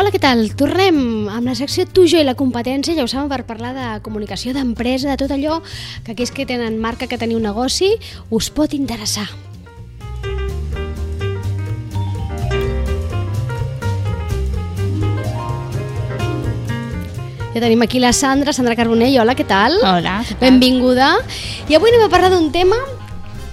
Hola, què tal? Tornem amb la secció Tu, jo i la competència, ja ho saben, per parlar de comunicació d'empresa, de tot allò que aquells que tenen marca, que teniu un negoci, us pot interessar. Ja tenim aquí la Sandra, Sandra Carbonell, hola, què tal? Hola, què tal? Benvinguda. I avui anem a parlar d'un tema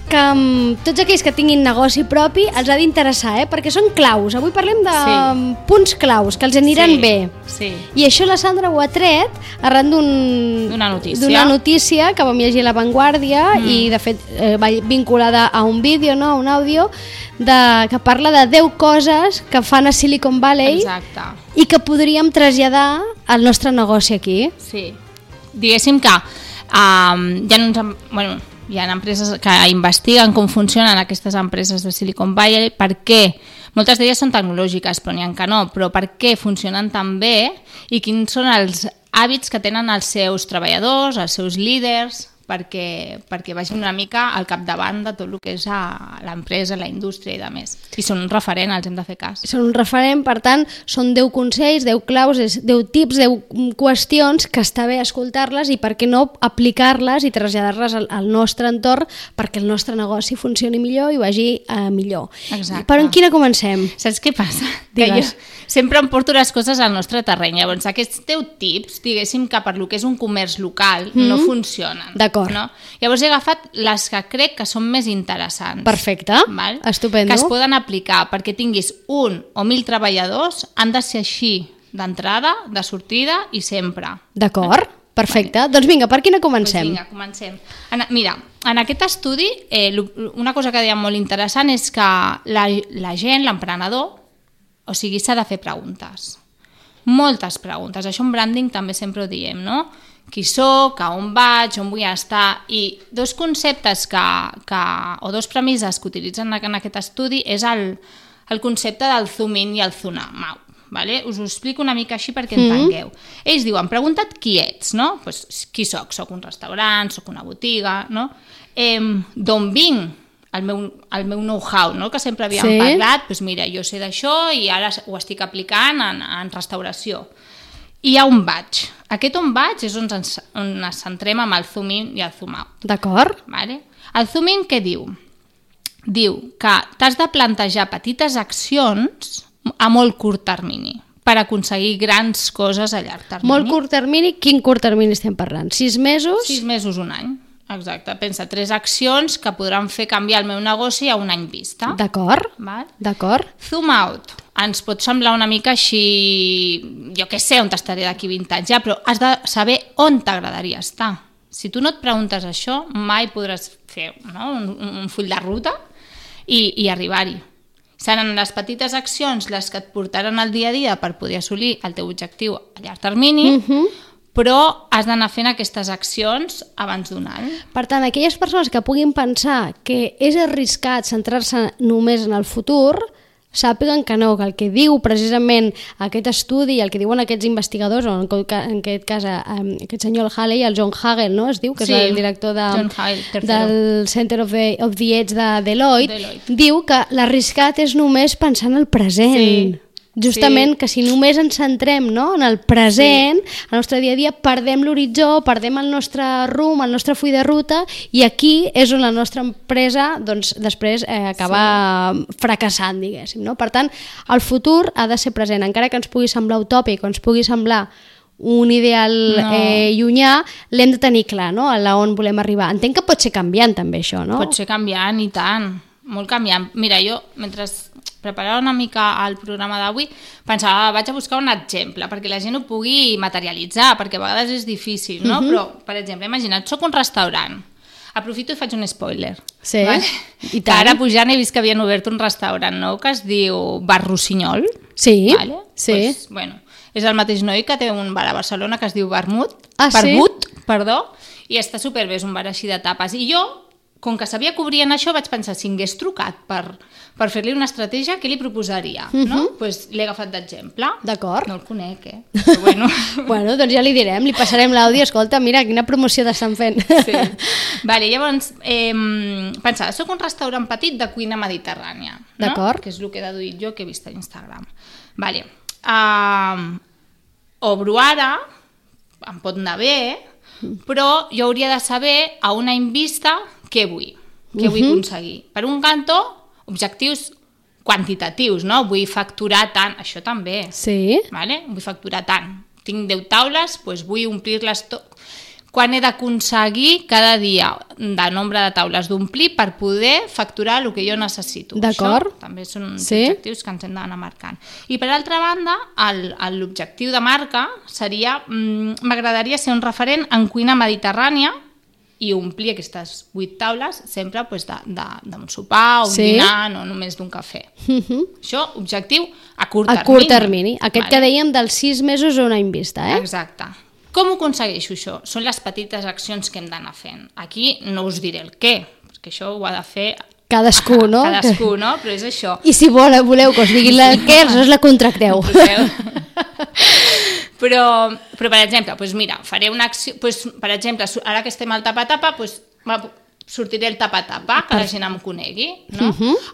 que um, tots aquells que tinguin negoci propi els ha d'interessar, eh? perquè són claus. Avui parlem de Sí. um, punts claus, que els aniran Sí, bé. Sí. I això la Sandra ho ha tret arran d'un- D'una notícia. d'una notícia que vam llegir a La Vanguardia Mm. i de fet eh, va vinculada a un vídeo, no? a un àudio de, que parla de 10 coses que fan a Silicon Valley Exacte. i que podríem traslladar al nostre negoci aquí. Sí. Diguéssim que um, ha uns, em- bueno, hi ha empreses que investiguen com funcionen aquestes empreses de Silicon Valley, per què? Moltes d'elles són tecnològiques, però n'hi ha que no, però per què funcionen tan bé i quins són els hàbits que tenen els seus treballadors, els seus líders, perquè, perquè vagin una mica al capdavant de tot el que és a l'empresa, la indústria i de més. I són un referent, els hem de fer cas. Són un referent, per tant, són 10 consells, 10 claus, és 10 tips, 10 qüestions que està bé escoltar-les i per què no aplicar-les i traslladar-les al, al nostre entorn perquè el nostre negoci funcioni millor i vagi eh, millor. Exacte. Però en quina comencem? Saps què passa? Que jo sempre em porto les coses al nostre terreny. Llavors, aquests 10 tips, diguéssim que per lo que és un comerç local, no funcionen. D'acord. No? Llavors he agafat les que crec que són més interessants. Perfecte, Val? estupendo. Que es poden aplicar perquè tinguis un o mil treballadors, han de ser així d'entrada, de sortida i sempre. D'acord, perfecte. Doncs vinga, per quina comencem? Pues vinga, comencem. En, mira, en aquest estudi, eh, una cosa que deia molt interessant és que la, la gent, l'emprenedor, o sigui, s'ha de fer preguntes. Moltes preguntes. Això en branding també sempre ho diem, no? Qui sóc, a on vaig, on vull estar... I dos conceptes que, que, o dos premisses que utilitzen en aquest estudi és el, el concepte del zoom in i el zoom out. Vale? Us ho explico una mica així perquè entengueu. Ells diuen, pregunta't qui ets, no? Pues, qui sóc? Soc un restaurant, sóc una botiga, no? Eh, D'on vinc? El meu, el meu know-how, no? que sempre havíem Sí. parlat, doncs mira, jo sé d'això i ara ho estic aplicant en, en restauració. I a on vaig? Aquest on vaig és on ens, on ens centrem amb el zoom in i el zoom out. D'acord? Vale? El zoom in què diu? Diu que t'has de plantejar petites accions a molt curt termini per aconseguir grans coses a llarg termini. Molt curt termini, quin curt termini estem parlant? Sis mesos? Sis mesos, un any. Exacte. Pensa, tres accions que podran fer canviar el meu negoci a un any vista. D'acord, d'acord. Zoom out. Ens pot semblar una mica així, jo què sé, on t'estaré d'aquí 20 anys ja, però has de saber on t'agradaria estar. Si tu no et preguntes això, mai podràs fer no? un, un full de ruta i, i arribar-hi. Seran les petites accions les que et portaran al dia a dia per poder assolir el teu objectiu a llarg termini, però has d'anar fent aquestes accions abans d'un any. Per tant, aquelles persones que puguin pensar que és arriscat centrar-se només en el futur, sàpiguen que no, que el que diu precisament aquest estudi i el que diuen aquests investigadors, o en, aquest cas eh, aquest senyor el Halley, el John Hagel, no? es diu, que Sí, és el director de, tercero. del Center of the, of the Edge de Deloitte, Deloitte. diu que l'arriscat és només pensar en el present. Sí, Justament sí. que si només ens centrem no, en el present, sí. al nostre dia a dia, perdem l'horitzó, perdem el nostre rumb, el nostre full de ruta, i aquí és on la nostra empresa doncs, després eh, acaba sí. fracassant, diguéssim. No? Per tant, el futur ha de ser present, encara que ens pugui semblar utòpic o ens pugui semblar un ideal No. eh, llunyà, l'hem de tenir clar, no? a on volem arribar. Entenc que pot ser canviant també això, no? Pot ser canviant i tant, molt canviant. Mira, jo, mentre preparava una mica el programa d'avui, pensava, "Ah, vaig a buscar un exemple, perquè la gent ho pugui materialitzar, perquè a vegades és difícil, no? Mhm. Però, per exemple, imagina't, sóc un restaurant, aprofito i faig un spoiler. Sí, i Que tant. ara pujant he vist que havien obert un restaurant nou que es diu Bar Rossinyol. Sí, Vale? sí. Pues, bueno, és el mateix noi que té un bar a Barcelona que es diu Vermut, Ah, sí? Verbut, perdó, i està superbé, és un bar així de tapes. I jo, com que sabia que obrien això, vaig pensar, si hagués trucat per, per fer-li una estratègia, què li proposaria? Mhm. no? pues l'he agafat d'exemple. D'acord. No el conec, eh? Però bueno, Bueno, doncs ja li direm, li passarem l'àudio, escolta, mira, quina promoció t'estan fent. sí. Vale, llavors, eh, pensava, soc un restaurant petit de cuina mediterrània, no? D'acord. que és el que he deduït jo que he vist a Instagram. Vale. uh, obro ara, em pot anar bé, però jo hauria de saber a un any vista què vull, què vull aconseguir. Per un cantó, objectius quantitatius, no? Vull facturar tant, això també. Sí. Vale? Vull facturar tant. Tinc 10 taules, doncs vull omplir-les tot. Quan he d'aconseguir cada dia de nombre de taules d'omplir per poder facturar el que jo necessito. D'acord. També són uns Sí. objectius que ens hem d'anar marcant. I per altra banda, l'objectiu de marca seria, mm, m'agradaria ser un referent en cuina mediterrània i omplir aquestes vuit taules sempre pues, d'un sopar, un Sí. dinar, no només d'un cafè. Això, objectiu a curt A termini. curt termini. Aquest que dèiem dels sis mesos a un any vista, eh? Exacte. Com ho aconsegueixo això? Són les petites accions que hem d'anar fent. Aquí no us diré el què, perquè això ho ha de fer Cadascú, no? cadascú, no? Però és això. I si voleu, voleu que us digui la què, aleshores la contracteu. però, però, per exemple, doncs mira, faré una acció... Doncs, per exemple, ara que estem al tapa-tapa, doncs, sortiré el tapa-tapa, que la gent em conegui. No?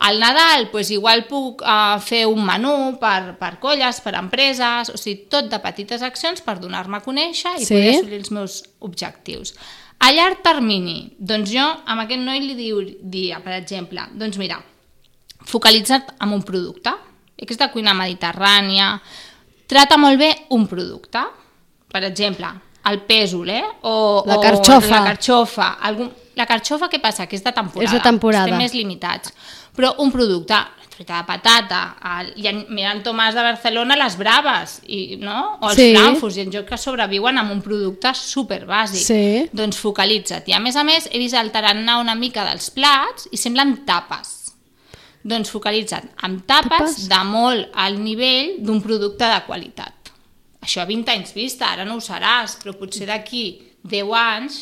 Al Nadal, doncs, igual puc uh, fer un menú per, per colles, per empreses, o sigui, tot de petites accions per donar-me a conèixer i Sí. poder assolir els meus objectius. A llarg termini, doncs jo amb aquest noi li diria, per exemple, doncs mira, focalitza't en un producte, aquesta cuina mediterrània, trata molt bé un producte, per exemple, el pèsol, eh? O, La o carxofa. la carxofa. Algun... La carxofa, què passa? Que és de temporada. És de temporada. Estem més limitats. Però un producte, la truita de patata, el... i en, mira en Tomàs de Barcelona les braves, i, no? o els Sí. frankfurts, i en joc que sobreviuen amb un producte superbàsic. Sí. Doncs focalitza't. I a més a més, he vist el tarannà una mica dels plats i semblen tapes. Doncs focalitza't amb tapes, Tapes? de molt al nivell d'un producte de qualitat. Això a 20 anys vista, ara no ho seràs, però potser d'aquí 10 anys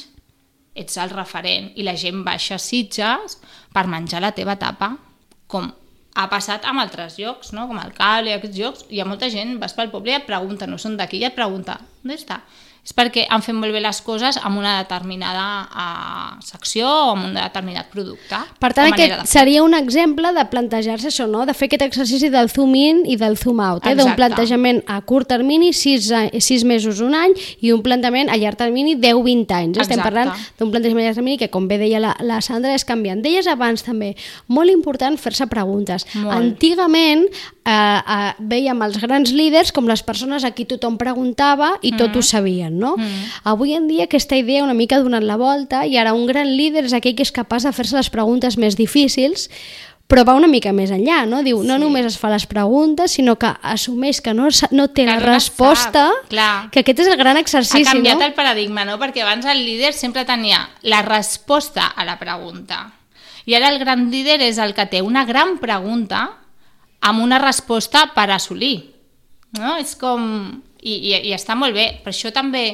ets el referent i la gent baixa a Sitges per menjar la teva tapa, com ha passat amb altres llocs, no? com el cable aquests llocs, hi ha molta gent, vas pel poble i et pregunta, no són d'aquí, i et pregunta, on està? És perquè han fet molt bé les coses amb una determinada uh, secció o amb un determinat producte. Per tant, aquest seria un exemple de plantejar-se això, no? de fer aquest exercici del zoom in i del zoom out, eh? d'un plantejament a curt termini, 6, sis mesos, un any, i un plantejament a llarg termini, 10-20 anys. Estem Exacte. parlant d'un plantejament a llarg termini que, com bé deia la, la Sandra, és canviant. Deies abans també, molt important fer-se preguntes. Molt. Antigament eh, eh, veiem els grans líders com les persones a qui tothom preguntava i tot ho sabien, no? Avui en dia aquesta idea una mica ha donat la volta i ara un gran líder és aquell que és capaç de fer-se les preguntes més difícils però va una mica més enllà, no? Diu, no només es fa les preguntes, sinó que assumeix que no, no té Que la no resposta, sap, clar. que aquest és el gran ha exercici, canviat no? el paradigma, no? Perquè abans el líder sempre tenia la resposta a la pregunta. I ara el gran líder és el que té una gran pregunta amb una resposta per assolir. No? És com... I, i, I està molt bé. Per això també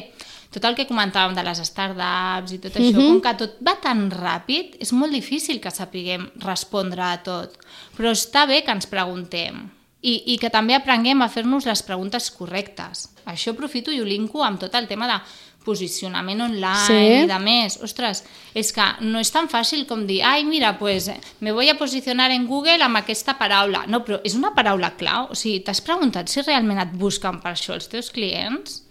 tot el que comentàvem de les startups i tot això, com que tot va tan ràpid, és molt difícil que sapiguem respondre a tot. Però està bé que ens preguntem i, i que també aprenguem a fer-nos les preguntes correctes. Això aprofito i ho linko amb tot el tema de posicionament online Sí. i de més. Ostres, és que no és tan fàcil com dir ai, mira, pues, me voy a posicionar en Google amb aquesta paraula. No, però és una paraula clau. O sigui, t'has preguntat si realment et busquen per això els teus clients?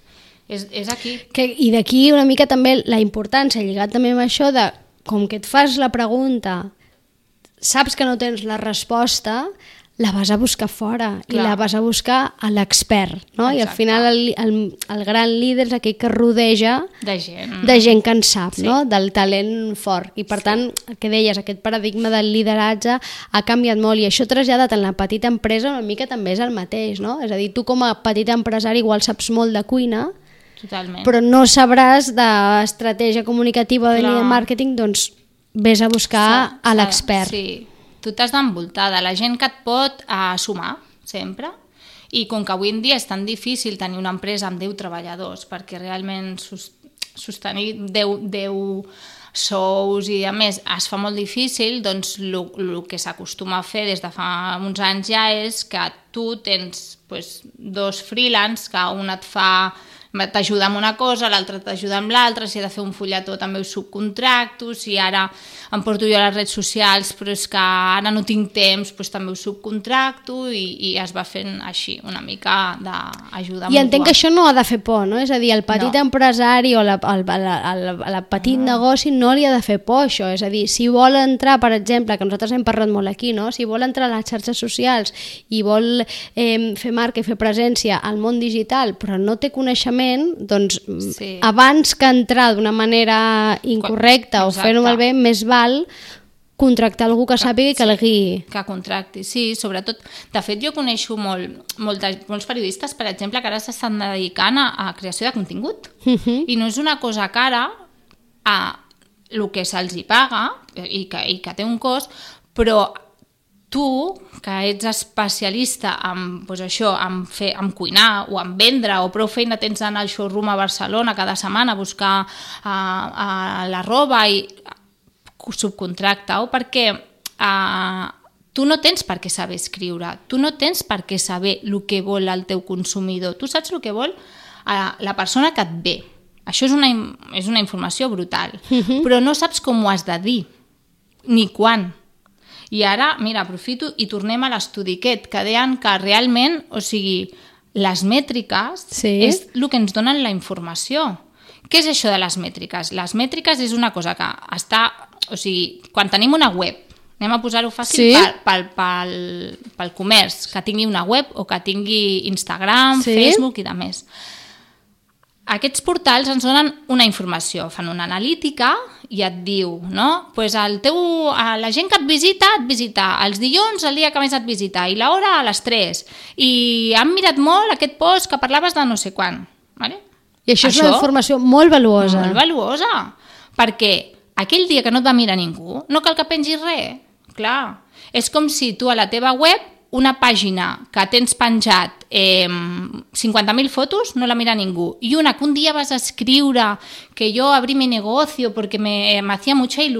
És, és aquí. Que, I d'aquí una mica també la importància, lligat també amb això de com que et fas la pregunta, saps que no tens la resposta, la vas a buscar fora i Clar. la vas a buscar a l'expert, no? I al Exacte. final el, el, el gran líder és aquell que rodeja De gent. de gent que en sap, Sí. no? del talent fort. I per tant, el que deies, aquest paradigma del lideratge ha canviat molt i això traslladat en la petita empresa una mica també és el mateix, no? És a dir, tu com a petit empresari igual saps molt de cuina, Totalment. però no sabràs d'estratègia comunicativa Clar. de màrqueting, doncs vés a buscar S'ha- a l'expert. Sí, tu t'has d'envoltar de la gent que et pot uh, sumar, sempre, i com que avui en dia és tan difícil tenir una empresa amb 10 treballadors, perquè realment sostenir 10, 10 sous i a més es fa molt difícil, doncs el que s'acostuma a fer des de fa uns anys ja és que tu tens pues, dos freelance, que un et fa t'ajuda amb una cosa, l'altre t'ajuda amb l'altra, si he de fer un fulletó també ho subcontracto, si ara em porto jo a les redes socials però és que ara no tinc temps, doncs també ho subcontracto i, i es va fent així, una mica d'ajuda I entenc que això no ha de fer por, no? És a dir, el petit no. empresari o la, el, el, el, el petit no. negoci no li ha de fer por això, és a dir, si vol entrar, per exemple, que nosaltres hem parlat molt aquí, no? si vol entrar a les xarxes socials i vol eh, fer marca i fer presència al món digital però no té coneixement, doncs sí. abans que entrar d'una manera incorrecta Exacte. o fer-ho malbé, més val contractar algú que sàpiga i que el guiï. Que contracti, sí, sobretot. De fet, jo coneixo molt, molt de, molts periodistes, per exemple, que ara s'estan dedicant a, a creació de contingut. Uh mhm. -huh. I no és una cosa cara a el que se'ls hi paga i que, i que té un cost, però tu, que ets especialista en, doncs això, en, fer, en cuinar o en vendre o prou feina tens d'anar al showroom a Barcelona cada setmana a buscar a, a la roba i subcontracta-ho perquè uh, tu no tens per què saber escriure, tu no tens per què saber el que vol el teu consumidor, tu saps el que vol uh, la persona que et ve. Això és una, és una informació brutal, uh mhm. -huh. però no saps com ho has de dir, ni quan. I ara, mira, aprofito i tornem a l'estudi aquest, que deien que realment, o sigui, les mètriques sí. és el que ens donen la informació. Què és això de les mètriques? Les mètriques és una cosa que està o sigui, quan tenim una web, anem a posar-ho fàcil sí? pel, pel, pel, pel comerç, que tingui una web o que tingui Instagram, sí? Facebook i de més. Aquests portals ens donen una informació, fan una analítica i et diu, no? Pues el teu, la gent que et visita, et visita els dilluns, el dia que més et visita, i l'hora a les 3. I han mirat molt aquest post que parlaves de no sé quan. Vale? I això, això és una informació molt valuosa. Molt valuosa, perquè aquell dia que no et va mirar ningú, no cal que pengis res. Clar, és com si tu a la teva web una pàgina que tens penjat eh, 50.000 fotos no la mira ningú i una que un dia vas a escriure que jo abrí mi negocio perquè me, me hacía mucha i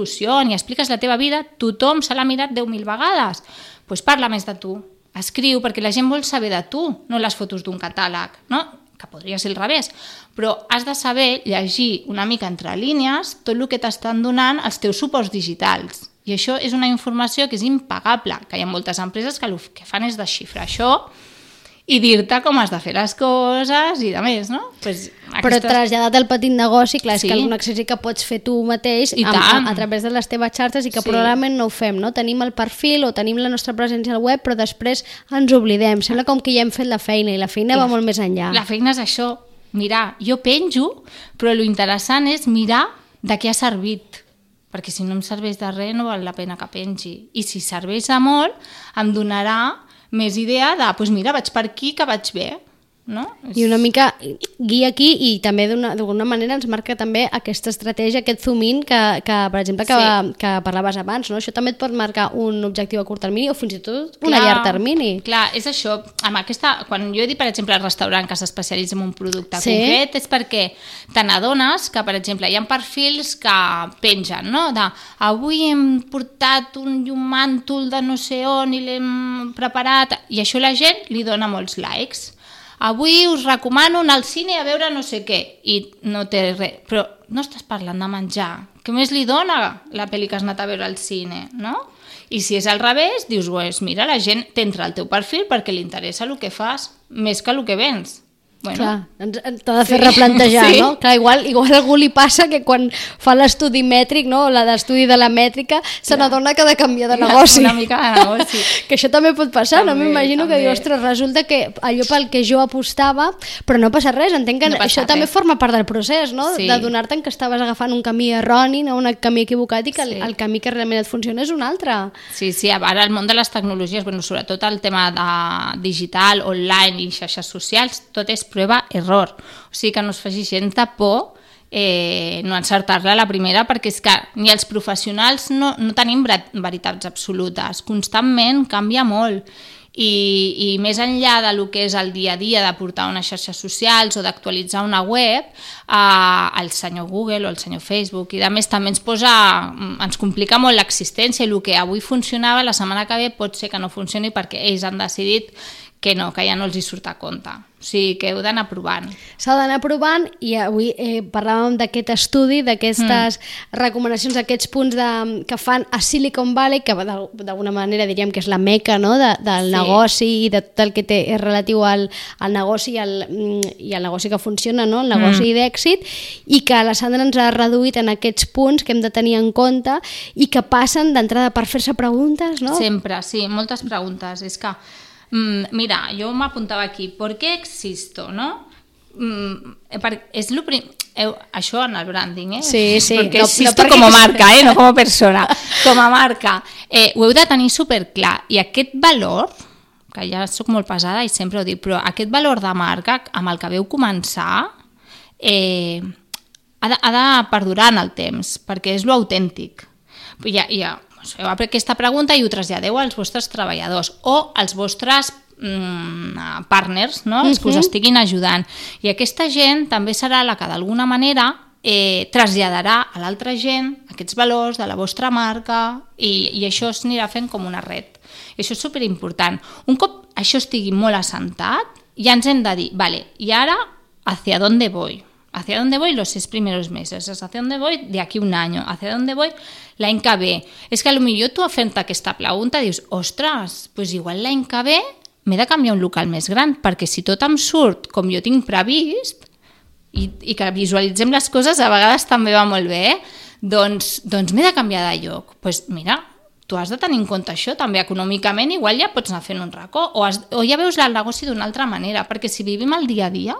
expliques la teva vida, tothom se l'ha mirat 10.000 vegades. Pues parla més de tu, escriu perquè la gent vol saber de tu, no les fotos d'un catàleg, no? que podria ser al revés, però has de saber llegir una mica entre línies tot el que t'estan donant els teus suports digitals. I això és una informació que és impagable, que hi ha moltes empreses que el que fan és desxifrar això i dir-te com has de fer les coses i de més, no? Pues, aquestes... Però traslladat al petit negoci, clar, és sí. que un exercici que pots fer tu mateix a, a, a través de les teves xarxes i que sí. probablement no ho fem, no? Tenim el perfil o tenim la nostra presència al web, però després ens oblidem. Sembla com que ja hem fet la feina i la feina la, va molt més enllà. La feina és això, mirar, jo penjo, però lo interessant és mirar de què ha servit perquè si no em serveix de res no val la pena que pengi. I si serveix de molt, em donarà més idea de, doncs mira, vaig per aquí que vaig bé no? I una mica guia aquí i també d'alguna manera ens marca també aquesta estratègia, aquest zoom in que, que per exemple, que, sí. que parlaves abans, no? Això també et pot marcar un objectiu a curt termini o fins i tot clar, a llarg termini. Clar, és això. Amb aquesta, quan jo he dit, per exemple, al restaurant que s'especialitza en un producte sí. concret, és perquè te n'adones que, per exemple, hi ha perfils que pengen, no? De, avui hem portat un llumàntol de no sé on i l'hem preparat, i això la gent li dona molts likes avui us recomano anar al cine a veure no sé què, i no té res, però no estàs parlant de menjar, què més li dona la pel·li que has anat a veure al cine, no? I si és al revés, dius, pues, mira, la gent t'entra al teu perfil perquè li interessa el que fas, més que el que vens. Bueno. T'ha de fer sí. replantejar, sí. no? Clar, igual, igual a algú li passa que quan fa l'estudi mètric, no? la d'estudi de la mètrica, se n'adona que ha de canviar de negoci. Una mica de negoci. que això també pot passar, també, no? M'imagino que ostres, resulta que allò pel que jo apostava, però no passa res, entenc que no això res. també forma part del procés, no? Sí. De donar-te que estaves agafant un camí erroni, no? un camí equivocat i que sí. el, el camí que realment et funciona és un altre. Sí, sí, ara el món de les tecnologies, bueno, sobretot el tema de digital, online i xarxes socials, tot és prova error. O sigui que no es faci gens de por eh, no encertar-la la primera perquè és que ni els professionals no, no tenim veritats absolutes. Constantment canvia molt i, i més enllà de lo que és el dia a dia de portar unes xarxes socials o d'actualitzar una web, eh, el senyor Google o el senyor Facebook i de més també ens posa, ens complica molt l'existència i el que avui funcionava la setmana que ve pot ser que no funcioni perquè ells han decidit que no, que ja no els hi surt a compte. O sigui, que heu d'anar provant. S'ha d'anar provant i avui eh, parlàvem d'aquest estudi, d'aquestes mm. recomanacions, d'aquests punts de, que fan a Silicon Valley, que d'alguna manera diríem que és la meca no? de, del sí. negoci i de tot el que té, és relatiu al, al negoci i al, mm, i al negoci que funciona, no? el negoci mm. d'èxit, i que la Sandra ens ha reduït en aquests punts que hem de tenir en compte i que passen d'entrada per fer-se preguntes, no? Sempre, sí, moltes preguntes. És que mira, yo me apuntaba aquí, ¿por qué existo, no? Mm, és lo prim... Eh, això en el branding, eh? Sí, sí. Perquè no, existo no perquè com a marca, eh? no com a persona. Com a marca. Eh, ho heu de tenir superclar. I aquest valor, que ja sóc molt pesada i sempre ho dic, però aquest valor de marca amb el que veu començar eh, ha, de, ha de perdurar en el temps, perquè és lo autèntic. Ja, ja, feu aquesta pregunta i ho traslladeu als vostres treballadors o als vostres mm, partners, no? els que us estiguin ajudant. I aquesta gent també serà la que d'alguna manera eh, traslladarà a l'altra gent aquests valors de la vostra marca i, i això s'anirà fent com una red. I això és superimportant. Un cop això estigui molt assentat, ja ens hem de dir, vale, i ara, hacia dónde voy? ¿Hacia dónde voy los seis primeros meses? ¿Hacia dónde voy de aquí un año? ¿Hacia dónde voy que ve? És que potser tu fent aquesta pregunta dius, ostres, pues igual que ve m'he de canviar un local més gran, perquè si tot em surt com jo tinc previst, i, i que visualitzem les coses a vegades també va molt bé, eh? doncs, doncs m'he de canviar de lloc. Doncs pues mira, tu has de tenir en compte això, també econòmicament igual ja pots anar fent un racó, o, has, o ja veus el negoci d'una altra manera, perquè si vivim el dia a dia,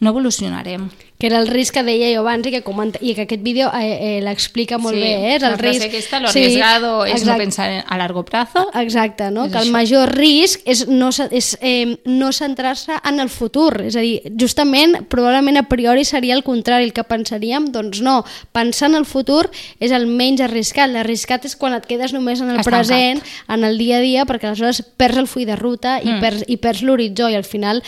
no evolucionarem. Que era el risc que deia jo abans i que, comenta, i que aquest vídeo eh, eh, l'explica molt sí, bé. Eh? És el la risc... aquesta, lo arriesgado sí, és no pensar a largo plazo. Exacte, no? que el això. major risc és no, és, eh, no centrar-se en el futur. És a dir, justament, probablement a priori seria el contrari, el que pensaríem, doncs no, pensar en el futur és el menys arriscat. L'arriscat és quan et quedes només en el Estancat. present, en el dia a dia, perquè aleshores perds el full de ruta i mm. perds, i perds l'horitzó i al final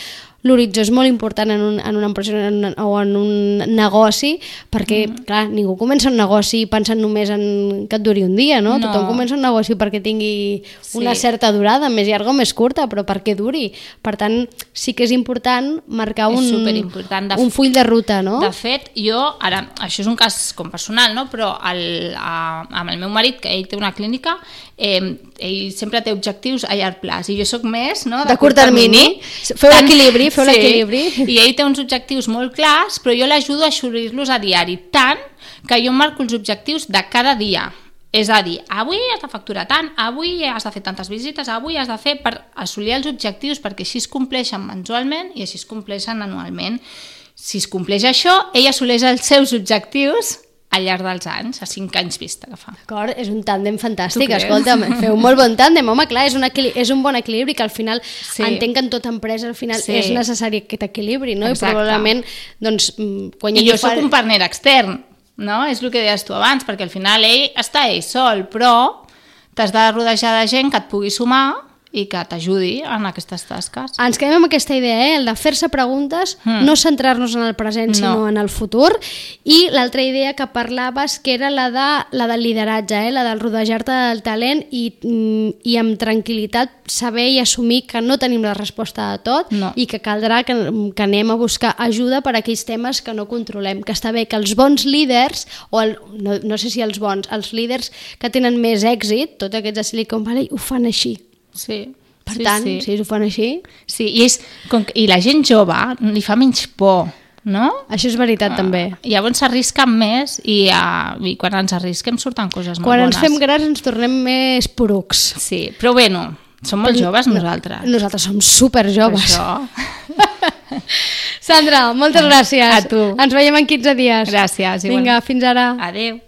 l'horitzó és molt important en, un, en una empresa en, o en un negoci perquè, mm. clar, ningú comença un negoci pensant només en que et duri un dia, no? no. Tothom comença un negoci perquè tingui sí. una certa durada, més llarga o més curta, però perquè duri. Per tant, sí que és important marcar un, de un full de ruta, no? De fet, jo, ara, això és un cas com personal, no? però el, a, amb el meu marit, que ell té una clínica, eh, ell sempre té objectius a llarg plaç i jo sóc més no, de, de curt termini. termini. Feu l'equilibri, feu sí, l'equilibri. I ell té uns objectius molt clars, però jo l'ajudo a assolir-los a diari, tant que jo marco els objectius de cada dia. És a dir, avui has de facturar tant, avui has de fer tantes visites, avui has de fer per assolir els objectius perquè així es compleixen mensualment i així es compleixen anualment. Si es compleix això, ell assoleix els seus objectius al llarg dels anys, a 5 anys vista que fa. D'acord, és un tàndem fantàstic, escolta, feu molt bon tàndem, home, clar, és un, és un bon equilibri que al final, sí. entenc que en tota empresa al final sí. és necessari aquest equilibri, no? Exacte. I probablement, doncs, mm, quan I jo, jo sóc un partner extern, no? És el que deies tu abans, perquè al final ell està ell sol, però t'has de rodejar de gent que et pugui sumar i que t'ajudi en aquestes tasques. Ens quedem amb aquesta idea, eh? el de fer-se preguntes, mm. no centrar-nos en el present, no. sinó en el futur, i l'altra idea que parlaves, que era la de, la del lideratge, eh? la del rodejar-te del talent i, mm, i amb tranquil·litat saber i assumir que no tenim la resposta de tot no. i que caldrà que, que anem a buscar ajuda per a aquells temes que no controlem, que està bé que els bons líders, o el, no, no sé si els bons, els líders que tenen més èxit, tots aquests de Silicon Valley, ho fan així Sí. Per sí, tant, sí. si ho fan així... Sí, i, és, com, i la gent jove li fa menys por, no? Això és veritat, uh, també. Llavors s'arrisquen més i, uh, i quan ens arrisquem surten coses molt quan bones. Quan ens fem grans ens tornem més porucs. Sí, però bueno, som molt però, joves nosaltres. Nosaltres som super joves. Sandra, moltes gràcies. A tu. Ens veiem en 15 dies. Gràcies. Vinga, fins ara. Adeu.